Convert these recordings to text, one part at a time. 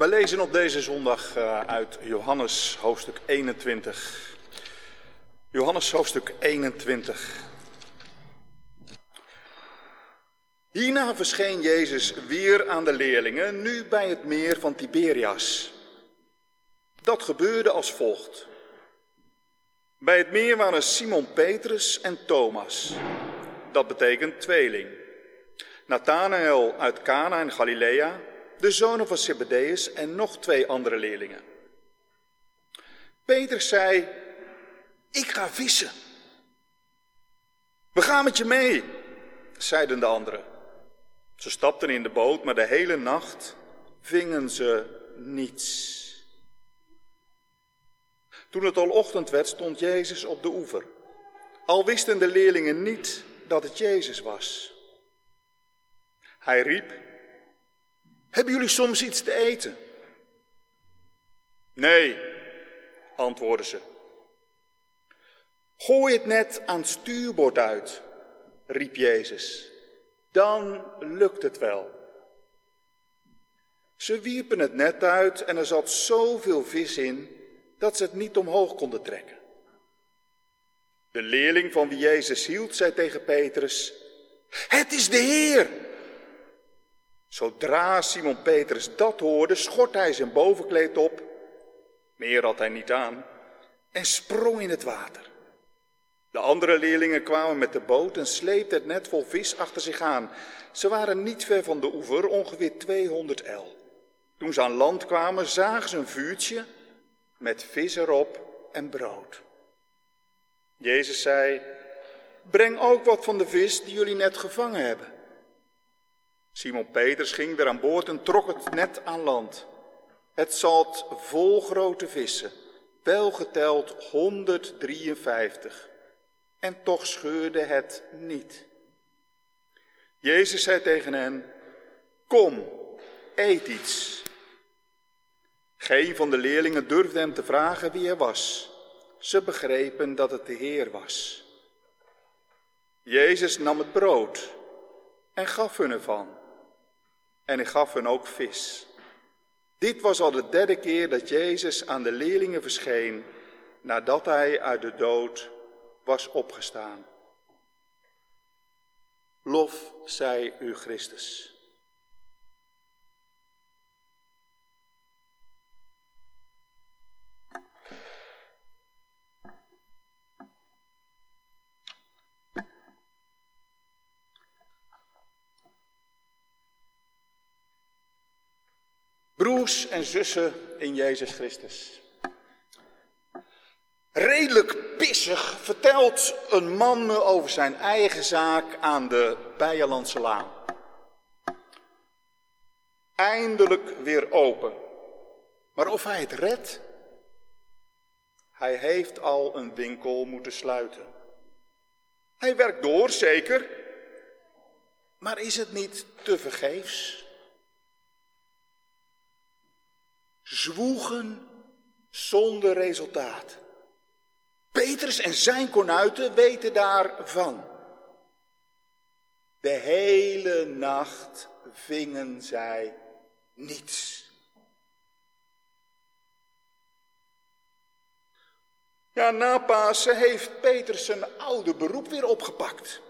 We lezen op deze zondag eh, uit Johannes hoofdstuk 21. Johannes hoofdstuk 21. Hierna verscheen Jezus weer aan de leerlingen, nu bij het meer van Tiberias. Dat gebeurde als volgt. Bij het meer waren Simon Petrus en Thomas. Dat betekent tweeling. Nathanael uit Cana in Galilea, de zonen van Zebedeus en nog twee andere leerlingen. Petrus zei, ik ga vissen. We gaan met je mee, zeiden de anderen. Ze stapten in de boot, maar de hele nacht vingen ze niets. Toen het al ochtend werd, stond Jezus op de oever. Al wisten de leerlingen niet dat het Jezus was. Hij riep, hebben jullie soms iets te eten? Nee, antwoordden ze. Gooi het net aan het stuurbord uit, riep Jezus. Dan lukt het wel. Ze wierpen het net uit en er zat zoveel vis in dat ze het niet omhoog konden trekken. De leerling van wie Jezus hield, zei tegen Petrus, het is de Heer. Zodra Simon Petrus dat hoorde, schort hij zijn bovenkleed op, meer had hij niet aan, en sprong in het water. De andere leerlingen kwamen met de boot en sleepten het net vol vis achter zich aan. Ze waren niet ver van de oever, ongeveer 200 el. Toen ze aan land kwamen, zagen ze een vuurtje met vis erop en brood. Jezus zei, breng ook wat van de vis die jullie net gevangen hebben. Simon Peters ging weer aan boord en trok het net aan land. Het zat vol grote vissen, wel geteld 153. En toch scheurde het niet. Jezus zei tegen hen, kom, eet iets. Geen van de leerlingen durfde hem te vragen wie hij was. Ze begrepen dat het de Heer was. Jezus nam het brood en gaf hun ervan. En hij gaf hun ook vis. Dit was al de derde keer dat Jezus aan de leerlingen verscheen nadat hij uit de dood was opgestaan. Lof zij u Christus. Broers en zussen in Jezus Christus. Redelijk pissig vertelt een man me over zijn eigen zaak aan de Bijenlandse Laan. Eindelijk weer open. Maar of hij het redt? Hij heeft al een winkel moeten sluiten. Hij werkt door, zeker. Maar is het niet te vergeefs? Zwoegen zonder resultaat. Petrus en zijn konuiten weten daarvan. De hele nacht vingen zij niets. Ja, na Pasen heeft Petrus zijn oude beroep weer opgepakt.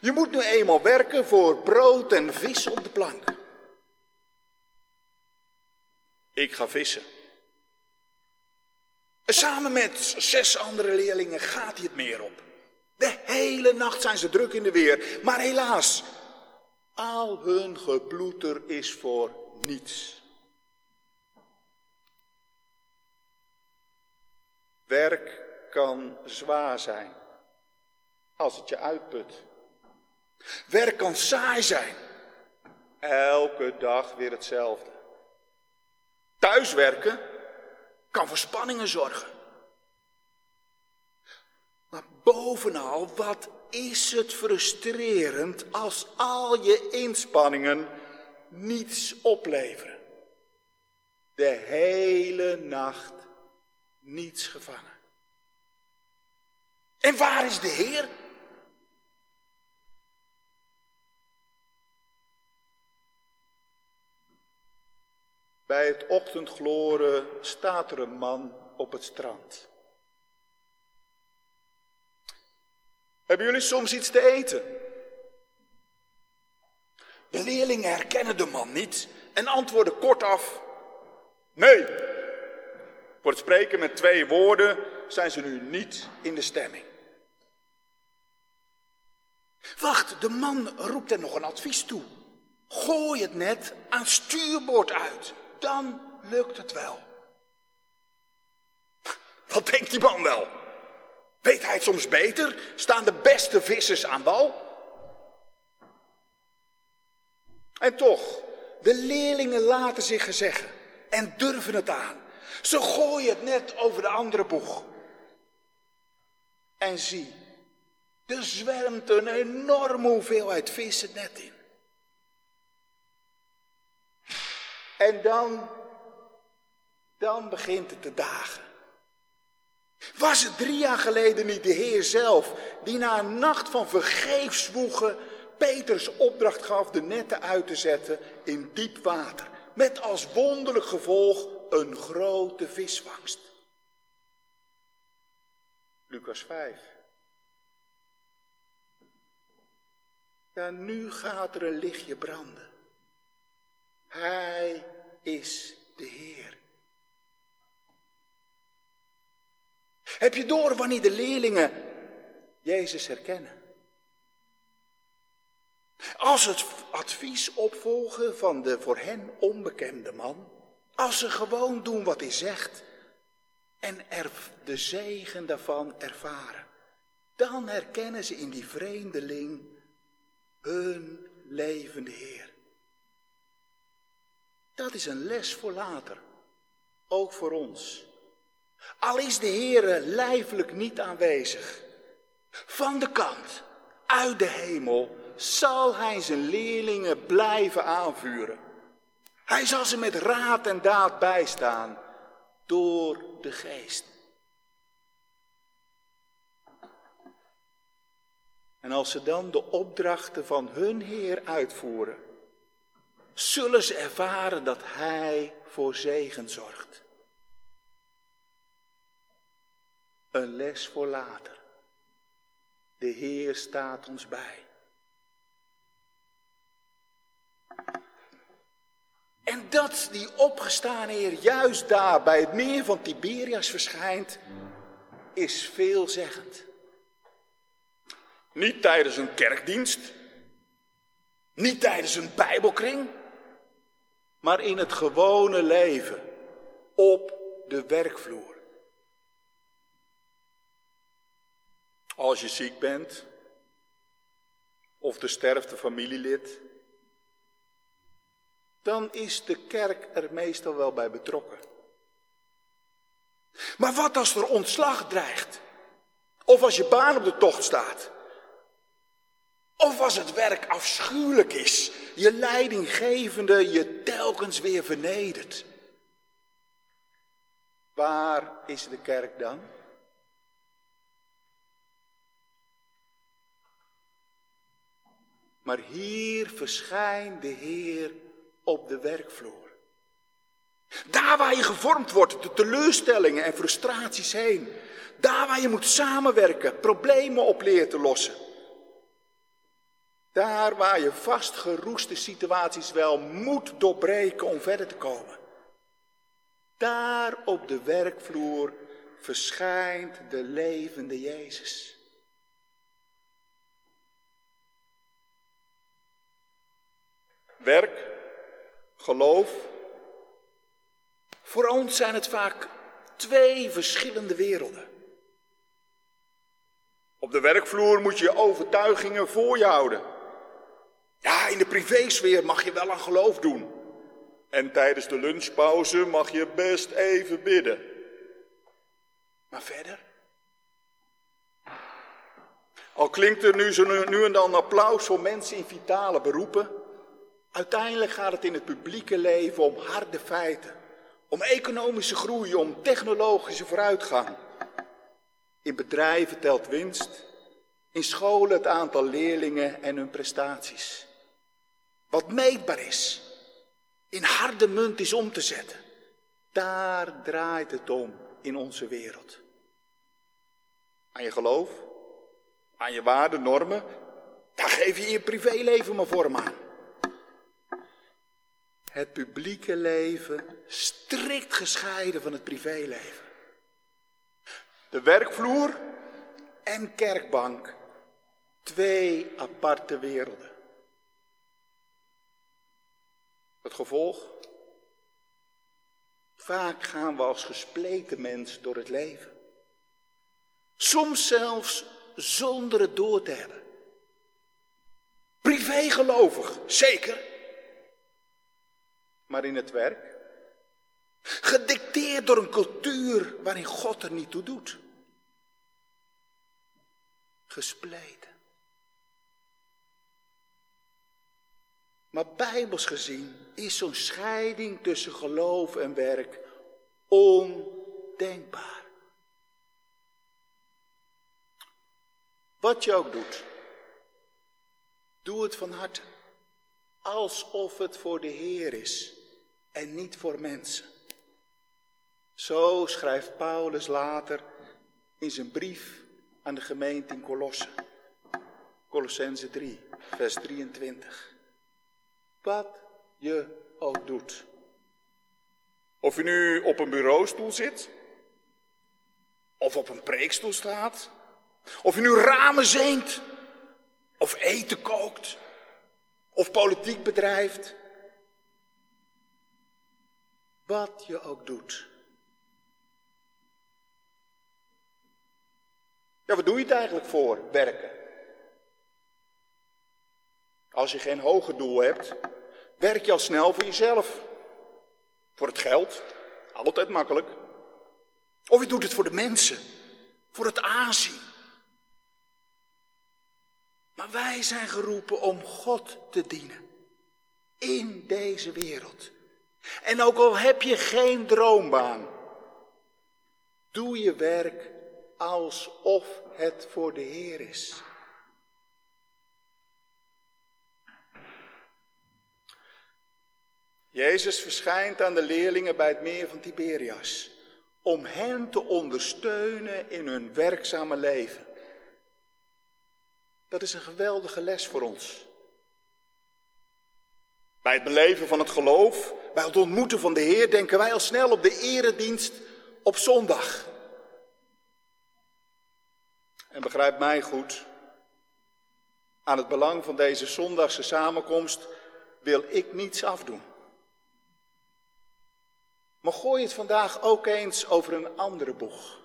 Je moet nu eenmaal werken voor brood en vis op de plank. Ik ga vissen. Samen met zes andere leerlingen gaat hij het meer op. De hele nacht zijn ze druk in de weer. Maar helaas, al hun geploeter is voor niets. Werk kan zwaar zijn als het je uitput. Werk kan saai zijn. Elke dag weer hetzelfde. Thuiswerken kan voor spanningen zorgen. Maar bovenal, wat is het frustrerend als al je inspanningen niets opleveren. De hele nacht niets gevangen. En waar is de Heer? Bij het ochtendgloren staat er een man op het strand. Hebben jullie soms iets te eten? De leerlingen herkennen de man niet en antwoorden kortaf: Nee. Voor het spreken met twee woorden zijn ze nu niet in de stemming. Wacht, de man roept er nog een advies toe. Gooi het net aan stuurboord uit, dan lukt het wel. Wat denkt die man wel? Weet hij het soms beter? Staan de beste vissers aan wal? En toch, de leerlingen laten zich gezeggen en durven het aan. Ze gooien het net over de andere boeg. En zie, er zwermt een enorme hoeveelheid vis het net in. En dan, dan begint het te dagen. Was het drie jaar geleden niet de Heer zelf die na een nacht van vergeefs zwoegen Peters opdracht gaf de netten uit te zetten in diep water, met als wonderlijk gevolg een grote visvangst? Lucas 5. Ja, nu gaat er een lichtje branden. Hij is de Heer. Heb je door wanneer de leerlingen Jezus herkennen? Als het advies opvolgen van de voor hen onbekende man, als ze gewoon doen wat hij zegt en er de zegen daarvan ervaren, dan herkennen ze in die vreemdeling hun levende Heer. Dat is een les voor later, ook voor ons. Al is de Heer lijfelijk niet aanwezig, van de kant, uit de hemel, zal hij zijn leerlingen blijven aanvuren. Hij zal ze met raad en daad bijstaan door de geest. En als ze dan de opdrachten van hun Heer uitvoeren, zullen ze ervaren dat Hij voor zegen zorgt. Een les voor later. De Heer staat ons bij. En dat die opgestaan Heer juist daar bij het meer van Tiberias verschijnt, is veelzeggend. Niet tijdens een kerkdienst, niet tijdens een bijbelkring, maar in het gewone leven, op de werkvloer. Als je ziek bent, of de sterfte familielid, dan is de kerk er meestal wel bij betrokken. Maar wat als er ontslag dreigt? Of als je baan op de tocht staat? Of als het werk afschuwelijk is, je leidinggevende je telkens weer vernedert? Waar is de kerk dan? Maar hier verschijnt de Heer op de werkvloer. Daar waar je gevormd wordt, de teleurstellingen en frustraties heen. Daar waar je moet samenwerken, problemen op leert te lossen. Daar waar je vastgeroeste situaties wel moet doorbreken om verder te komen. Daar op de werkvloer verschijnt de levende Jezus. Werk geloof. Voor ons zijn het vaak twee verschillende werelden. Op de werkvloer moet je overtuigingen voor je houden. Ja, in de privésfeer mag je wel aan geloof doen. En tijdens de lunchpauze mag je best even bidden. Maar verder? Al klinkt er nu, zo nu en dan applaus voor mensen in vitale beroepen. Uiteindelijk gaat het in het publieke leven om harde feiten, om economische groei, om technologische vooruitgang. In bedrijven telt winst, in scholen het aantal leerlingen en hun prestaties. Wat meetbaar is, in harde munt is om te zetten. Daar draait het om in onze wereld. Aan je geloof, aan je waarden, normen, daar geef je je privéleven maar vorm aan. Het publieke leven strikt gescheiden van het privéleven. De werkvloer en kerkbank, twee aparte werelden. Het gevolg? Vaak gaan we als gespleten mens door het leven. Soms zelfs zonder het door te hebben. Privégelovig, zeker. Maar in het werk? Gedicteerd door een cultuur waarin God er niet toe doet. Gespleten. Maar bijbels gezien is zo'n scheiding tussen geloof en werk ondenkbaar. Wat je ook doet, doe het van harte. Alsof het voor de Heer is en niet voor mensen. Zo schrijft Paulus later in zijn brief aan de gemeente in Colosse. Colossense 3, vers 23. Wat je ook doet. Of je nu op een bureaustoel zit, of op een preekstoel staat, of je nu ramen zingt, of eten kookt, of politiek bedrijft. Wat je ook doet. Ja, wat doe je het eigenlijk voor, werken? Als je geen hoger doel hebt, werk je al snel voor jezelf. Voor het geld, altijd makkelijk. Of je doet het voor de mensen, voor het aanzien. Maar wij zijn geroepen om God te dienen. In deze wereld. En ook al heb je geen droombaan, doe je werk alsof het voor de Heer is. Jezus verschijnt aan de leerlingen bij het meer van Tiberias om hen te ondersteunen in hun werkzame leven. Dat is een geweldige les voor ons. Bij het beleven van het geloof, bij het ontmoeten van de Heer, denken wij al snel op de eredienst op zondag. En begrijp mij goed, aan het belang van deze zondagse samenkomst wil ik niets afdoen. Maar gooi het vandaag ook eens over een andere boeg.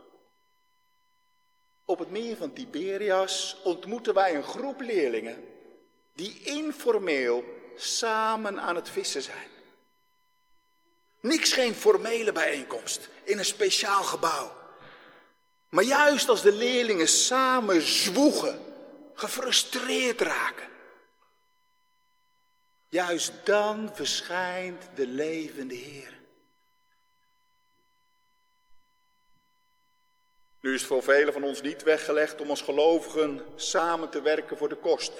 Op het meer van Tiberias ontmoeten wij een groep leerlingen die informeel samen aan het vissen zijn. Niks geen formele bijeenkomst in een speciaal gebouw. Maar juist als de leerlingen samen zwoegen, gefrustreerd raken. Juist dan verschijnt de levende Heer. Nu is het voor velen van ons niet weggelegd om als gelovigen samen te werken voor de kost.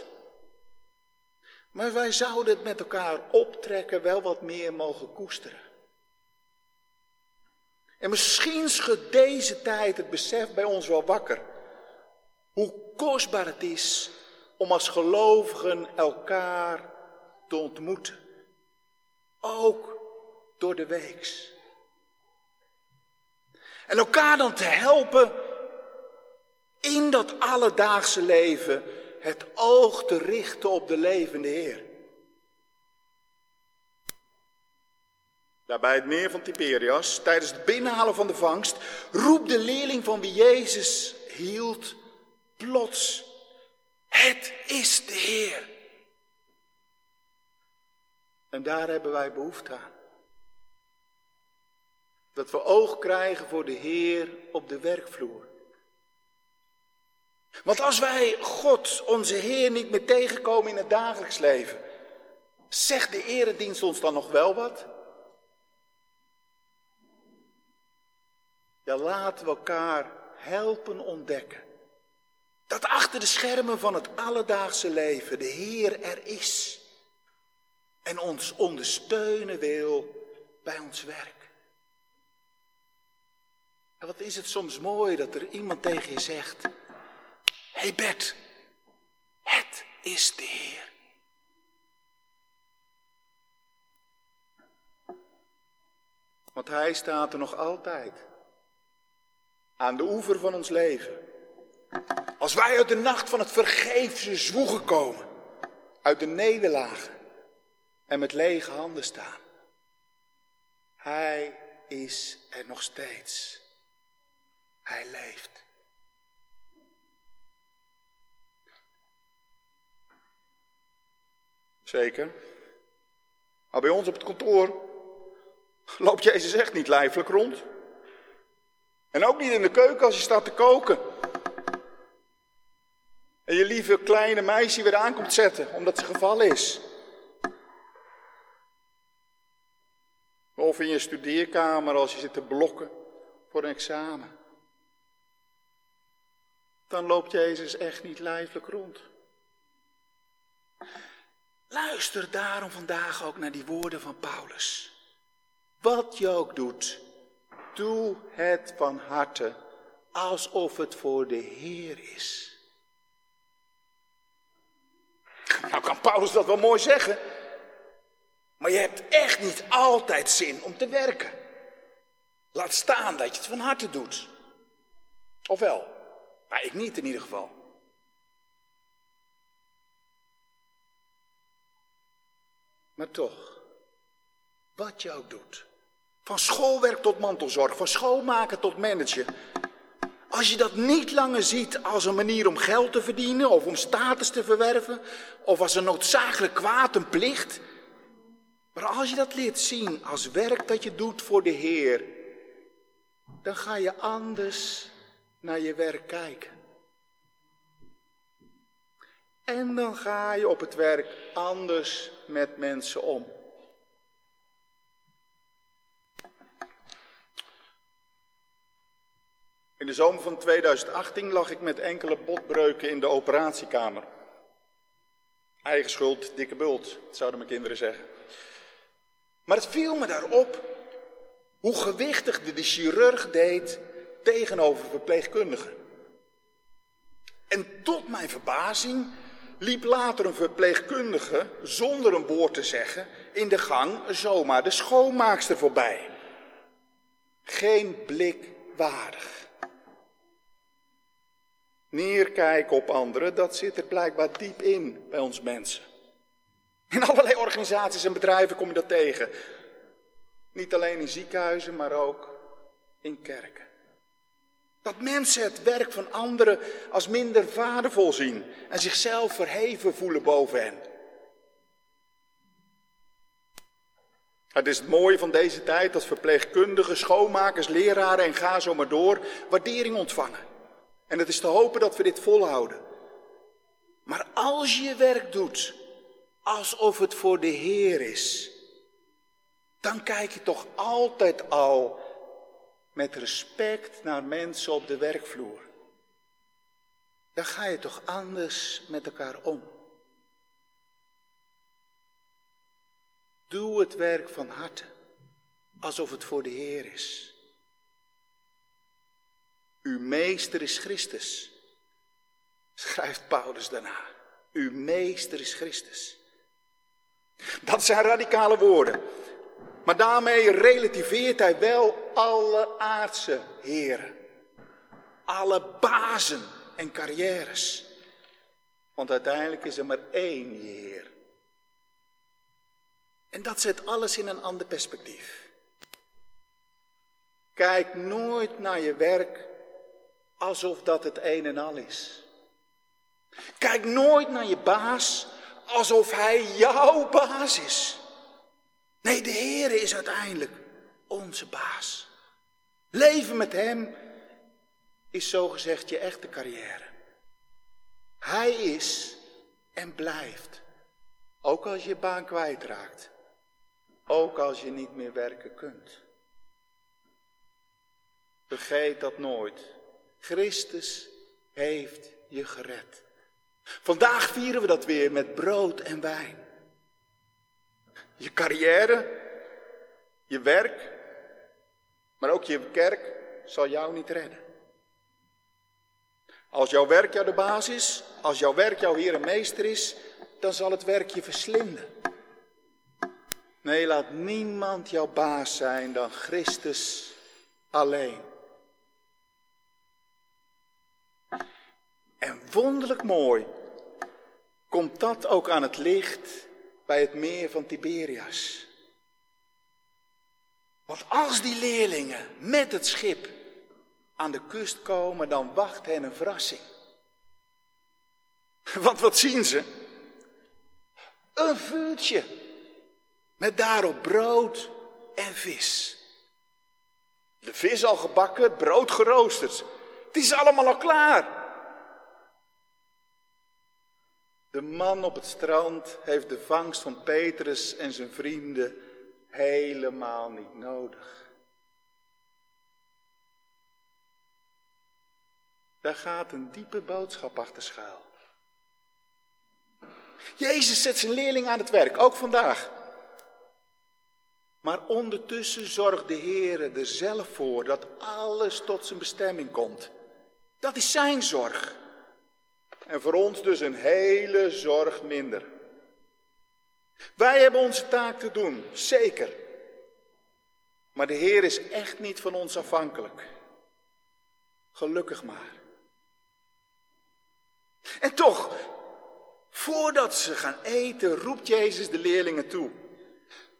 Maar wij zouden het met elkaar optrekken wel wat meer mogen koesteren. En misschien schudt deze tijd het besef bij ons wel wakker. Hoe kostbaar het is om als gelovigen elkaar te ontmoeten. Ook door de weeks. En elkaar dan te helpen in dat alledaagse leven het oog te richten op de levende Heer. Daarbij het meer van Tiberias, tijdens het binnenhalen van de vangst, roept de leerling van wie Jezus hield plots, het is de Heer. En daar hebben wij behoefte aan. Dat we oog krijgen voor de Heer op de werkvloer. Want als wij God, onze Heer, niet meer tegenkomen in het dagelijks leven, zegt de eredienst ons dan nog wel wat? Ja, laten we elkaar helpen ontdekken. Dat achter de schermen van het alledaagse leven de Heer er is. en ons ondersteunen wil bij ons werk. En wat is het soms mooi dat er iemand tegen je zegt: Hé hey Bert, het is de Heer. Want Hij staat er nog altijd. Aan de oever van ons leven. Als wij uit de nacht van het vergeefse zwoegen komen. Uit de nederlagen. En met lege handen staan. Hij is er nog steeds. Hij leeft. Zeker. Maar bij ons op het kantoor loopt Jezus echt niet lijfelijk rond. En ook niet in de keuken als je staat te koken. En je lieve kleine meisje weer aankomt zetten omdat ze gevallen is. Of in je studeerkamer als je zit te blokken voor een examen. Dan loopt Jezus echt niet lijfelijk rond. Luister daarom vandaag ook naar die woorden van Paulus. Wat je ook doet, doe het van harte alsof het voor de Heer is. Nou kan Paulus dat wel mooi zeggen, maar je hebt echt niet altijd zin om te werken. Laat staan dat je het van harte doet. Of wel? Maar ik niet in ieder geval. Maar toch, wat ook doet, van schoolwerk tot mantelzorg, van schoonmaken tot manager. Als je dat niet langer ziet als een manier om geld te verdienen of om status te verwerven, of als een noodzakelijk kwaad, een plicht. Maar als je dat leert zien als werk dat je doet voor de Heer, dan ga je anders naar je werk kijken. En dan ga je op het werk anders met mensen om. In de zomer van 2018 lag ik met enkele botbreuken in de operatiekamer. Eigen schuld, dikke bult, zouden mijn kinderen zeggen. Maar het viel me daarop hoe gewichtig de, de chirurg deed tegenover verpleegkundigen. En tot mijn verbazing liep later een verpleegkundige, zonder een woord te zeggen, in de gang zomaar de schoonmaakster voorbij. Geen blik waardig. Neerkijken op anderen, dat zit er blijkbaar diep in bij ons mensen. In allerlei organisaties en bedrijven kom je dat tegen. Niet alleen in ziekenhuizen, maar ook in kerken. Dat mensen het werk van anderen als minder waardevol zien en zichzelf verheven voelen boven hen. Het is het mooie van deze tijd dat verpleegkundigen, schoonmakers, leraren en ga zo maar door waardering ontvangen. En het is te hopen dat we dit volhouden. Maar als je werk doet alsof het voor de Heer is, dan kijk je toch altijd al met respect naar mensen op de werkvloer. Dan ga je toch anders met elkaar om. Doe het werk van harte, alsof het voor de Heer is. Uw meester is Christus, schrijft Paulus daarna. Uw meester is Christus. Dat zijn radicale woorden. Maar daarmee relativeert hij wel alle aardse heren. Alle bazen en carrières. Want uiteindelijk is er maar één Heer. En dat zet alles in een ander perspectief. Kijk nooit naar je werk alsof dat het een en al is. Kijk nooit naar je baas alsof hij jouw baas is. Nee, de Heer is uiteindelijk onze baas. Leven met Hem is zogezegd je echte carrière. Hij is en blijft. Ook als je je baan kwijtraakt. Ook als je niet meer werken kunt. Vergeet dat nooit. Christus heeft je gered. Vandaag vieren we dat weer met brood en wijn. Je carrière, je werk, maar ook je kerk zal jou niet redden. Als jouw werk jou de baas is, als jouw werk jouw Heer en Meester is, dan zal het werk je verslinden. Nee, laat niemand jouw baas zijn dan Christus alleen. En wonderlijk mooi komt dat ook aan het licht bij het meer van Tiberias. Want als die leerlingen met het schip aan de kust komen, dan wacht hen een verrassing. Want wat zien ze? Een vuurtje met daarop brood en vis. De vis al gebakken, het brood geroosterd. Het is allemaal al klaar. De man op het strand heeft de vangst van Petrus en zijn vrienden helemaal niet nodig. Daar gaat een diepe boodschap achter schuil. Jezus zet zijn leerling aan het werk, ook vandaag. Maar ondertussen zorgt de Heer er zelf voor dat alles tot zijn bestemming komt. Dat is zijn zorg. En voor ons dus een hele zorg minder. Wij hebben onze taak te doen, zeker. Maar de Heer is echt niet van ons afhankelijk. Gelukkig maar. En toch, voordat ze gaan eten, roept Jezus de leerlingen toe.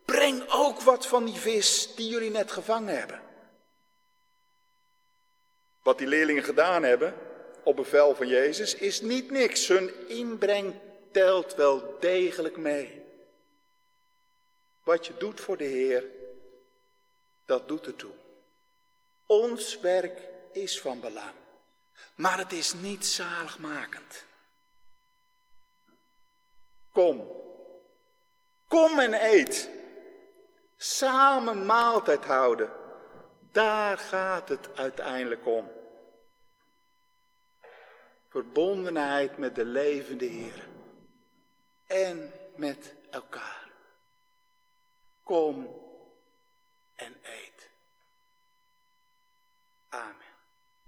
Breng ook wat van die vis die jullie net gevangen hebben. Wat die leerlingen gedaan hebben, op bevel van Jezus, is niet niks. Hun inbreng telt wel degelijk mee. Wat je doet voor de Heer, dat doet ertoe. Ons werk is van belang, maar het is niet zaligmakend. Kom, kom en eet. Samen maaltijd houden, daar gaat het uiteindelijk om. Verbondenheid met de levende Heer. En met elkaar. Kom en eet. Amen.